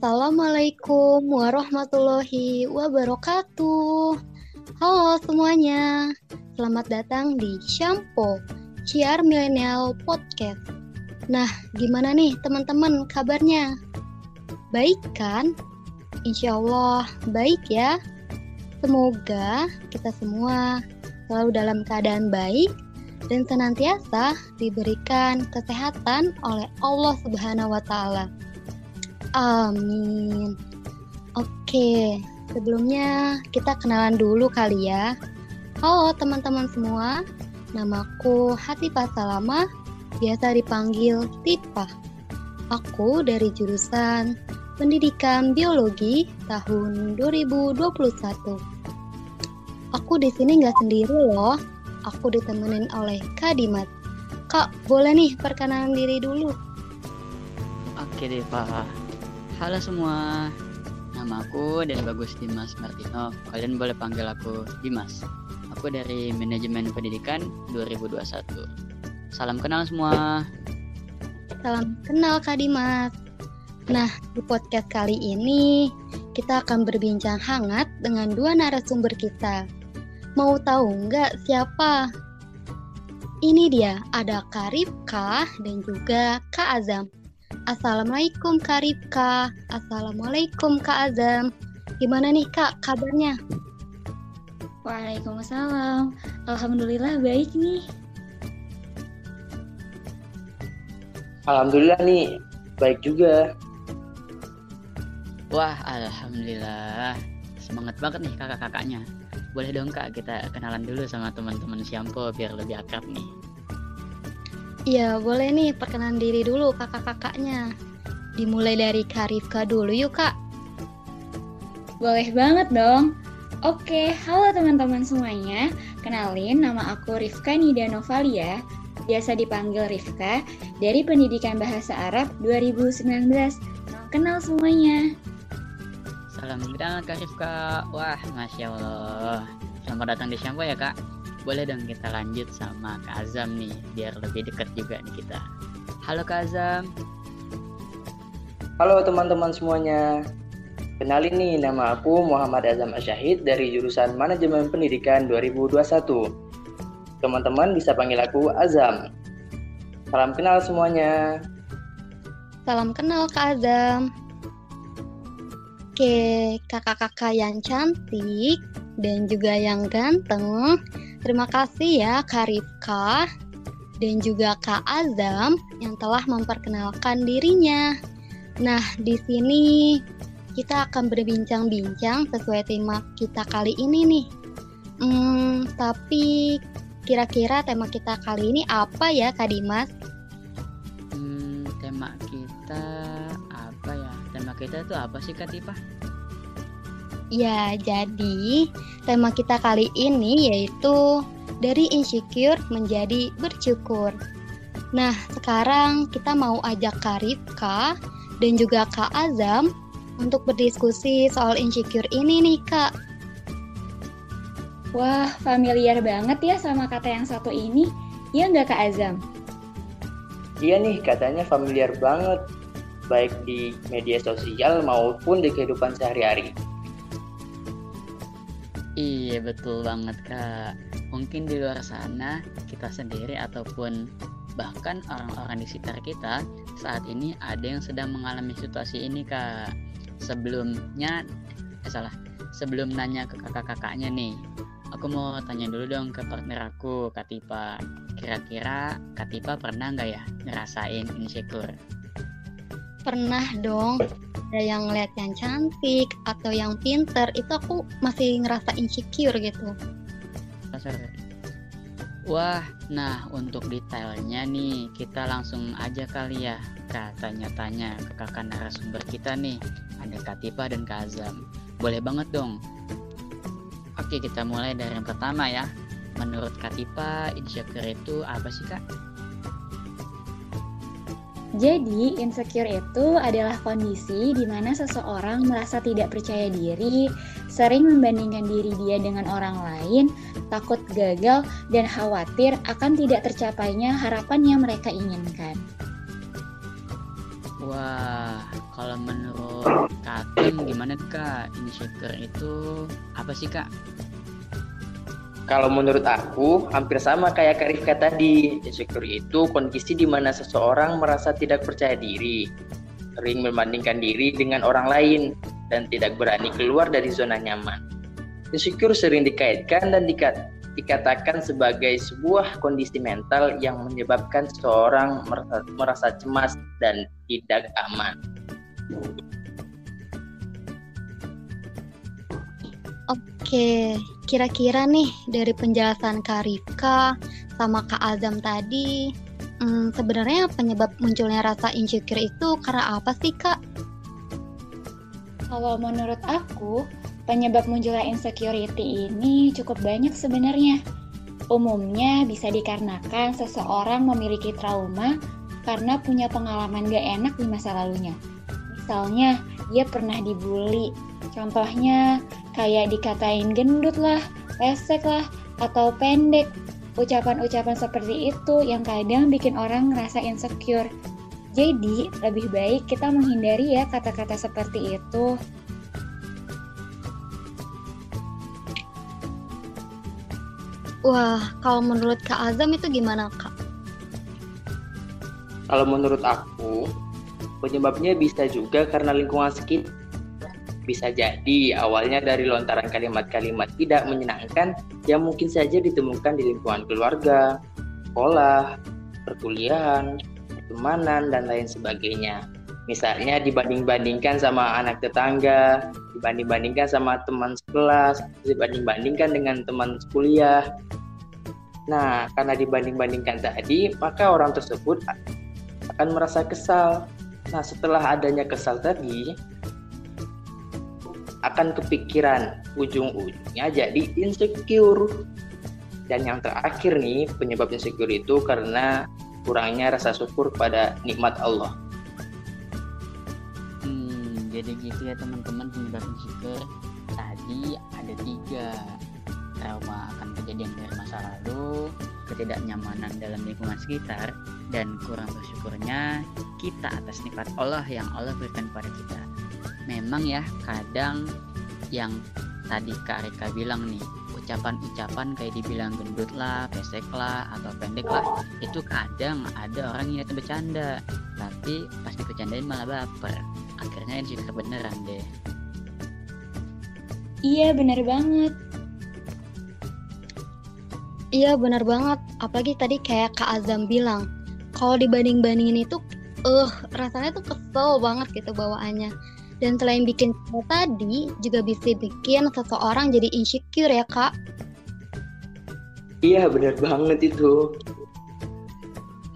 Assalamualaikum warahmatullahi wabarakatuh. Halo semuanya, selamat datang di Shampoo Ciar Millennial Podcast. Nah, gimana nih teman-teman kabarnya? Baik kan? Insya Allah baik ya. Semoga kita semua selalu dalam keadaan baik dan senantiasa diberikan kesehatan oleh Allah Subhanahu wa Ta'ala. Amin. Oke, sebelumnya kita kenalan dulu kali ya. Halo teman-teman semua, namaku Hatipah Salama, biasa dipanggil Tipa. Aku dari jurusan Pendidikan Biologi tahun 2021. Aku di sini nggak sendiri loh, aku ditemenin oleh Kak Dimat. Kak, boleh nih perkenalan diri dulu. Oke deh Pak. Halo semua, nama aku dari Bagus Dimas Martino. Kalian boleh panggil aku Dimas. Aku dari Manajemen Pendidikan 2021. Salam kenal semua. Salam kenal Kak Dimas. Nah, di podcast kali ini kita akan berbincang hangat dengan dua narasumber kita. Mau tahu nggak siapa? Ini dia, ada Kak Rifka dan juga Kak Azam. Assalamualaikum Kak Rifka. Assalamualaikum Kak Azam. Gimana nih Kak kabarnya? Waalaikumsalam. Alhamdulillah baik nih. Alhamdulillah nih baik juga. Wah Alhamdulillah. Semangat banget nih kakak-kakaknya. Boleh dong kak kita kenalan dulu sama teman-teman Siampo biar lebih akrab nih Iya, boleh nih perkenalan diri dulu kakak-kakaknya. Dimulai dari Kak Rifka dulu yuk, Kak. Boleh banget dong. Oke, halo teman-teman semuanya. Kenalin, nama aku Rifka Nida Novalia, biasa dipanggil Rifka, dari Pendidikan Bahasa Arab 2019. Kenal semuanya. Salam kenal Kak Rifka. Wah, Masya Allah. Selamat datang di Syampo ya, Kak. Boleh dong kita lanjut sama Kak Azam nih, biar lebih dekat juga nih kita. Halo Kak Azam. Halo teman-teman semuanya. Kenalin nih, nama aku Muhammad Azam Asyahid dari jurusan Manajemen Pendidikan 2021. Teman-teman bisa panggil aku Azam. Salam kenal semuanya. Salam kenal Kak Azam. Oke, kakak-kakak yang cantik dan juga yang ganteng, Terima kasih ya Kak Rifka dan juga Kak Azam yang telah memperkenalkan dirinya. Nah, di sini kita akan berbincang-bincang sesuai tema kita kali ini nih. Hmm, tapi kira-kira tema kita kali ini apa ya Kak Dimas? Hmm, tema kita apa ya? Tema kita itu apa sih Kak Tipa? Ya, jadi tema kita kali ini yaitu dari insecure menjadi bersyukur. Nah, sekarang kita mau ajak Kak Rifka dan juga Kak Azam untuk berdiskusi soal insecure ini nih, Kak. Wah, familiar banget ya sama kata yang satu ini. Ya nggak Kak Azam? Iya nih, katanya familiar banget. Baik di media sosial maupun di kehidupan sehari-hari. Iya betul banget kak. Mungkin di luar sana kita sendiri ataupun bahkan orang-orang di sekitar kita saat ini ada yang sedang mengalami situasi ini kak. Sebelumnya, eh salah, sebelum nanya ke kakak-kakaknya nih, aku mau tanya dulu dong ke partner aku, Katipa. Kira-kira Katipa pernah nggak ya ngerasain insecure? Pernah dong ada yang lihat yang cantik atau yang pinter itu aku masih ngerasa insecure gitu. Wah, nah untuk detailnya nih kita langsung aja kali ya Kak tanya-tanya ke kakak narasumber kita nih Ada Katipa dan Kak Azam. Boleh banget dong. Oke kita mulai dari yang pertama ya. Menurut Katipa, insecure itu apa sih Kak? Jadi, insecure itu adalah kondisi di mana seseorang merasa tidak percaya diri, sering membandingkan diri dia dengan orang lain, takut gagal, dan khawatir akan tidak tercapainya harapan yang mereka inginkan. Wah, kalau menurut Katem gimana kak? Insecure itu apa sih kak? Kalau menurut aku, hampir sama kayak Kak Rifka tadi. Insecure itu kondisi di mana seseorang merasa tidak percaya diri, sering membandingkan diri dengan orang lain, dan tidak berani keluar dari zona nyaman. Insecure sering dikaitkan dan dikat dikatakan sebagai sebuah kondisi mental yang menyebabkan seseorang merasa, merasa cemas dan tidak aman. Oke, kira-kira nih dari penjelasan Kak Rifka sama Kak Azam tadi, hmm, sebenarnya penyebab munculnya rasa insecure itu karena apa sih Kak? Kalau menurut aku, Penyebab munculnya insecurity ini cukup banyak sebenarnya. Umumnya bisa dikarenakan seseorang memiliki trauma karena punya pengalaman gak enak di masa lalunya. Misalnya, dia pernah dibully. Contohnya, kayak dikatain gendut lah, pesek lah, atau pendek. Ucapan-ucapan seperti itu yang kadang bikin orang ngerasa insecure. Jadi, lebih baik kita menghindari ya kata-kata seperti itu. Wah, kalau menurut Kak Azam itu gimana Kak? Kalau menurut aku, penyebabnya bisa juga karena lingkungan sekitar. Bisa jadi awalnya dari lontaran kalimat-kalimat tidak menyenangkan yang mungkin saja ditemukan di lingkungan keluarga, sekolah, perkuliahan, pertemanan, dan lain sebagainya. Misalnya dibanding-bandingkan sama anak tetangga, dibanding-bandingkan sama teman sekelas, dibanding-bandingkan dengan teman kuliah. Nah, karena dibanding-bandingkan tadi, maka orang tersebut akan merasa kesal. Nah, setelah adanya kesal tadi, akan kepikiran ujung-ujungnya jadi insecure. Dan yang terakhir nih, penyebab insecure itu karena kurangnya rasa syukur pada nikmat Allah. Jadi gitu ya teman-teman penyebab insecure. Tadi ada tiga. Trauma akan kejadian dari masa lalu ketidaknyamanan dalam lingkungan sekitar dan kurang bersyukurnya kita atas nikmat Allah yang Allah berikan pada kita memang ya kadang yang tadi Kak Rika bilang nih ucapan-ucapan kayak dibilang gendut lah, pesek lah, atau pendek lah itu kadang ada orang yang bercanda. Tapi pas dikecandain malah baper. Akhirnya ini juga kebenaran deh. Iya benar banget. Iya benar banget. Apalagi tadi kayak Kak Azam bilang kalau dibanding-bandingin itu eh uh, rasanya tuh kesel banget gitu bawaannya dan selain bikin tadi juga bisa bikin seseorang jadi insecure ya kak. Iya benar banget itu.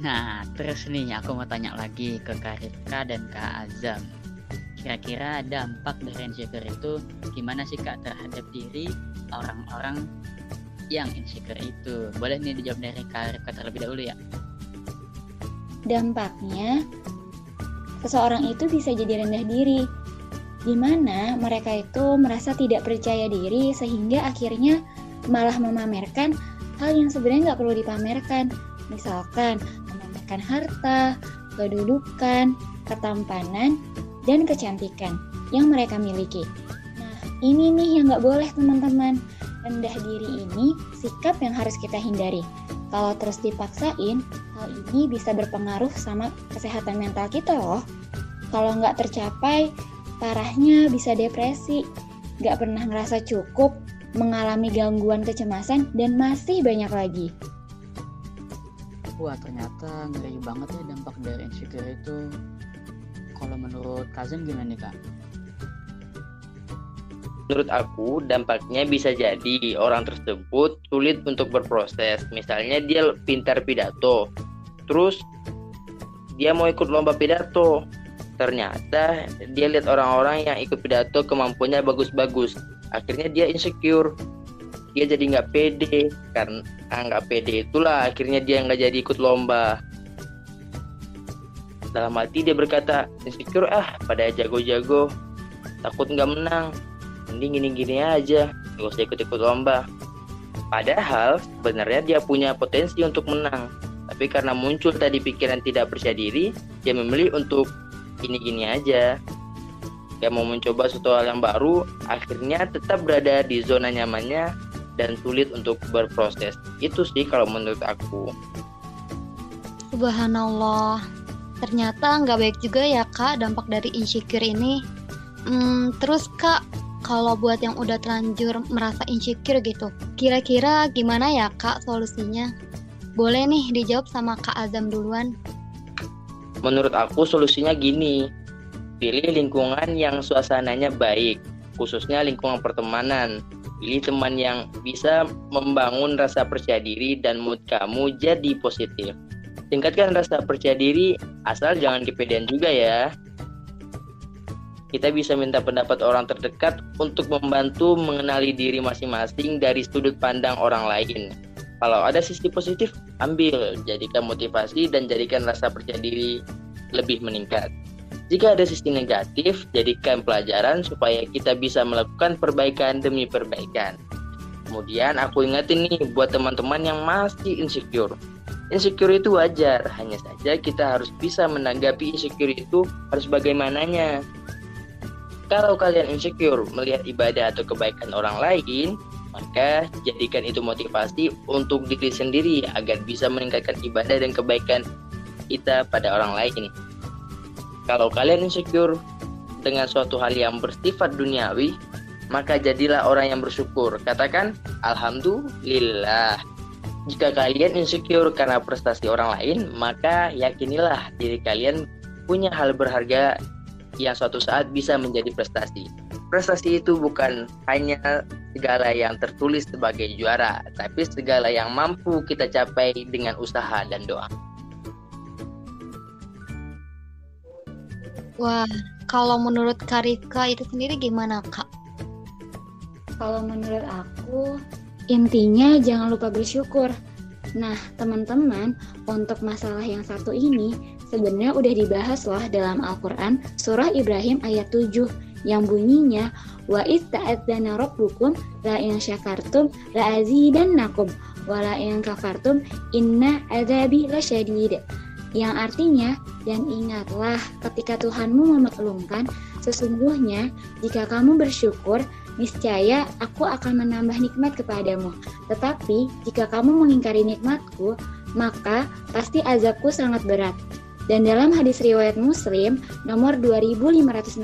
Nah terus nih aku mau tanya lagi ke Kak Rifka dan Kak Azam. Kira-kira dampak dari insecure itu gimana sih Kak terhadap diri orang-orang yang insecure itu? Boleh nih dijawab dari Kak Rifka terlebih dahulu ya. Dampaknya, seseorang itu bisa jadi rendah diri di mana mereka itu merasa tidak percaya diri sehingga akhirnya malah memamerkan hal yang sebenarnya nggak perlu dipamerkan. Misalkan memamerkan harta, kedudukan, ketampanan, dan kecantikan yang mereka miliki. Nah, ini nih yang nggak boleh teman-teman. Rendah diri ini sikap yang harus kita hindari. Kalau terus dipaksain, hal ini bisa berpengaruh sama kesehatan mental kita loh. Kalau nggak tercapai, Parahnya bisa depresi, gak pernah ngerasa cukup, mengalami gangguan kecemasan, dan masih banyak lagi. Wah ternyata ngeri banget ya dampak dari insecure itu. Kalau menurut Kazem gimana nih kak? Menurut aku dampaknya bisa jadi orang tersebut sulit untuk berproses. Misalnya dia pintar pidato, terus dia mau ikut lomba pidato, ternyata dia lihat orang-orang yang ikut pidato kemampuannya bagus-bagus. Akhirnya dia insecure. Dia jadi nggak pede. Karena nggak pede itulah. Akhirnya dia nggak jadi ikut lomba. Dalam hati dia berkata insecure ah pada jago-jago. Takut nggak menang. Mending gini-gini aja. Gak usah ikut-ikut lomba. Padahal sebenarnya dia punya potensi untuk menang. Tapi karena muncul tadi pikiran tidak percaya diri dia memilih untuk gini-gini aja. Gak mau mencoba sesuatu hal yang baru, akhirnya tetap berada di zona nyamannya dan sulit untuk berproses. Itu sih kalau menurut aku. Subhanallah. Ternyata nggak baik juga ya kak dampak dari insecure ini. Hmm, terus kak, kalau buat yang udah terlanjur merasa insecure gitu, kira-kira gimana ya kak solusinya? Boleh nih dijawab sama kak Azam duluan. Menurut aku solusinya gini, pilih lingkungan yang suasananya baik, khususnya lingkungan pertemanan. Pilih teman yang bisa membangun rasa percaya diri dan mood kamu jadi positif. Tingkatkan rasa percaya diri, asal jangan kepedean juga ya kita bisa minta pendapat orang terdekat untuk membantu mengenali diri masing-masing dari sudut pandang orang lain. Kalau ada sisi positif, ambil, jadikan motivasi dan jadikan rasa percaya diri lebih meningkat. Jika ada sisi negatif, jadikan pelajaran supaya kita bisa melakukan perbaikan demi perbaikan. Kemudian aku ingetin nih buat teman-teman yang masih insecure. Insecure itu wajar, hanya saja kita harus bisa menanggapi insecure itu harus bagaimananya. Kalau kalian insecure melihat ibadah atau kebaikan orang lain, maka jadikan itu motivasi untuk diri sendiri agar bisa meningkatkan ibadah dan kebaikan kita pada orang lain. Kalau kalian insecure dengan suatu hal yang bersifat duniawi, maka jadilah orang yang bersyukur. Katakan alhamdulillah. Jika kalian insecure karena prestasi orang lain, maka yakinilah diri kalian punya hal berharga yang suatu saat bisa menjadi prestasi. Prestasi itu bukan hanya segala yang tertulis sebagai juara, tapi segala yang mampu kita capai dengan usaha dan doa. Wah, kalau menurut Karika itu sendiri gimana, Kak? Kalau menurut aku, intinya jangan lupa bersyukur. Nah, teman-teman, untuk masalah yang satu ini, sebenarnya udah dibahas loh dalam Al-Quran surah Ibrahim ayat 7 yang bunyinya wa ista'adzana rabbukum la in syakartum la azidannakum wa la in kafartum inna adzabi lasyadid yang artinya dan ingatlah ketika Tuhanmu memaklumkan sesungguhnya jika kamu bersyukur niscaya aku akan menambah nikmat kepadamu. Tetapi jika kamu mengingkari nikmatku maka pasti azabku sangat berat. Dan dalam hadis riwayat Muslim nomor 2564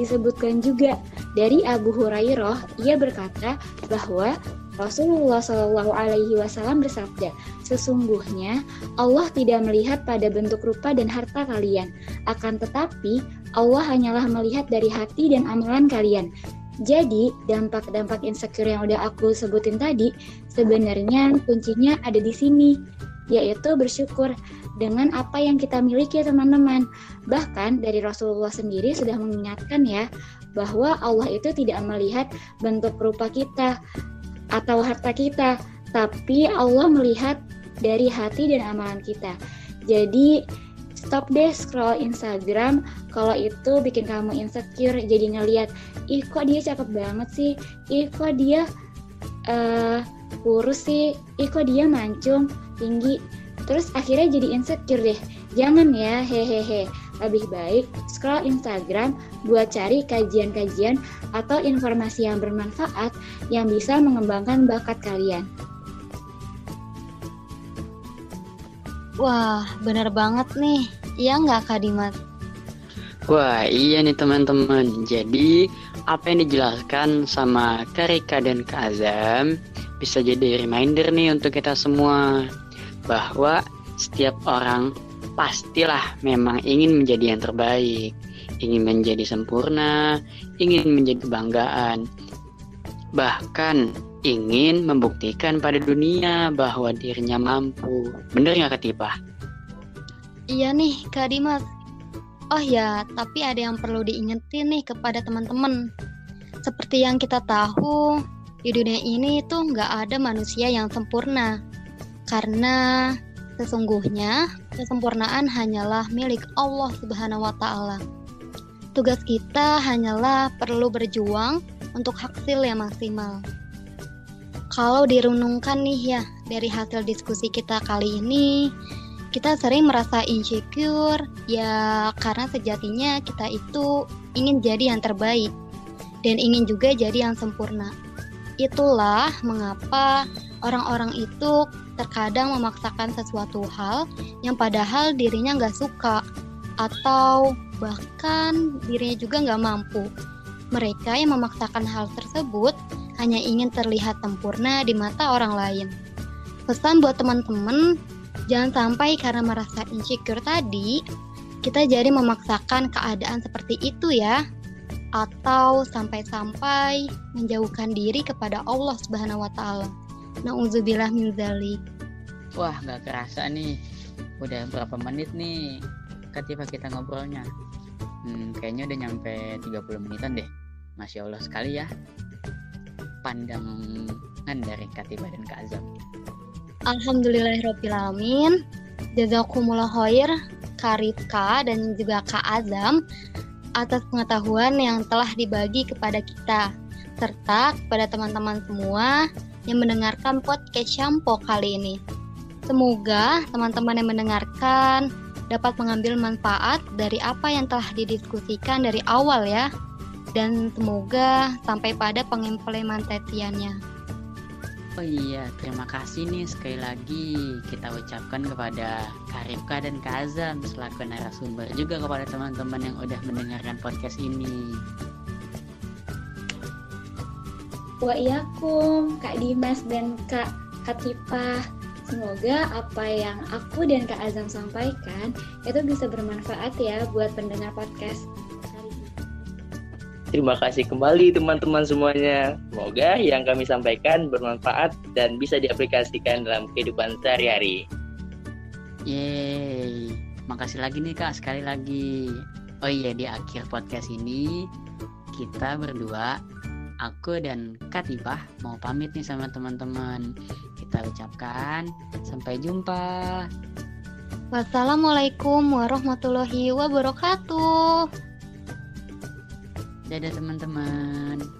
disebutkan juga. Dari Abu Hurairah ia berkata bahwa Rasulullah Shallallahu Alaihi Wasallam bersabda, sesungguhnya Allah tidak melihat pada bentuk rupa dan harta kalian, akan tetapi Allah hanyalah melihat dari hati dan amalan kalian. Jadi, dampak-dampak insecure yang udah aku sebutin tadi, sebenarnya kuncinya ada di sini, yaitu bersyukur dengan apa yang kita miliki teman-teman. Bahkan dari Rasulullah sendiri sudah mengingatkan ya bahwa Allah itu tidak melihat bentuk rupa kita atau harta kita, tapi Allah melihat dari hati dan amalan kita. Jadi stop deh scroll Instagram kalau itu bikin kamu insecure jadi ngelihat ih kok dia cakep banget sih ih kok dia uh, kurus sih ih kok dia mancung tinggi Terus akhirnya jadi insecure deh. Jangan ya, hehehe. Lebih baik scroll Instagram buat cari kajian-kajian atau informasi yang bermanfaat yang bisa mengembangkan bakat kalian. Wah, benar banget nih. Iya nggak Kak Dimas? Wah, iya nih teman-teman. Jadi, apa yang dijelaskan sama Karika dan Kak Azam bisa jadi reminder nih untuk kita semua bahwa setiap orang pastilah memang ingin menjadi yang terbaik, ingin menjadi sempurna, ingin menjadi kebanggaan, bahkan ingin membuktikan pada dunia bahwa dirinya mampu. Bener nggak Ketipa? Iya nih Kak Dimas. Oh ya, tapi ada yang perlu diingetin nih kepada teman-teman. Seperti yang kita tahu, di dunia ini tuh nggak ada manusia yang sempurna karena sesungguhnya kesempurnaan hanyalah milik Allah Subhanahu wa taala. Tugas kita hanyalah perlu berjuang untuk hasil yang maksimal. Kalau direnungkan nih ya dari hasil diskusi kita kali ini, kita sering merasa insecure ya karena sejatinya kita itu ingin jadi yang terbaik dan ingin juga jadi yang sempurna. Itulah mengapa orang-orang itu terkadang memaksakan sesuatu hal yang padahal dirinya nggak suka atau bahkan dirinya juga nggak mampu. Mereka yang memaksakan hal tersebut hanya ingin terlihat sempurna di mata orang lain. Pesan buat teman-teman, jangan sampai karena merasa insecure tadi, kita jadi memaksakan keadaan seperti itu ya atau sampai-sampai menjauhkan diri kepada Allah Subhanahu wa taala. Nauzubillah min zalik. Wah, nggak kerasa nih. Udah berapa menit nih Katifah kita ngobrolnya? Hmm, kayaknya udah nyampe 30 menitan deh. Masya Allah sekali ya. Pandangan dari Katifah dan Kak Azam. Alhamdulillahirrahmanirrahim. Jazakumullah khair Karifka dan juga Kak Azam atas pengetahuan yang telah dibagi kepada kita, serta kepada teman-teman semua yang mendengarkan podcast Shampo kali ini. Semoga teman-teman yang mendengarkan dapat mengambil manfaat dari apa yang telah didiskusikan dari awal ya, dan semoga sampai pada pengimplementasiannya. Oh iya, terima kasih nih sekali lagi kita ucapkan kepada Karifka dan Kak Azam selaku narasumber juga kepada teman-teman yang udah mendengarkan podcast ini. Waiyakum, Kak Dimas dan Kak Katipah. Semoga apa yang aku dan Kak Azam sampaikan itu bisa bermanfaat ya buat pendengar podcast Terima kasih kembali teman-teman semuanya. Semoga yang kami sampaikan bermanfaat dan bisa diaplikasikan dalam kehidupan sehari-hari. Yeay, makasih lagi nih kak sekali lagi. Oh iya di akhir podcast ini kita berdua, aku dan Katibah mau pamit nih sama teman-teman. Kita ucapkan sampai jumpa. Wassalamualaikum warahmatullahi wabarakatuh. Dadah teman-teman.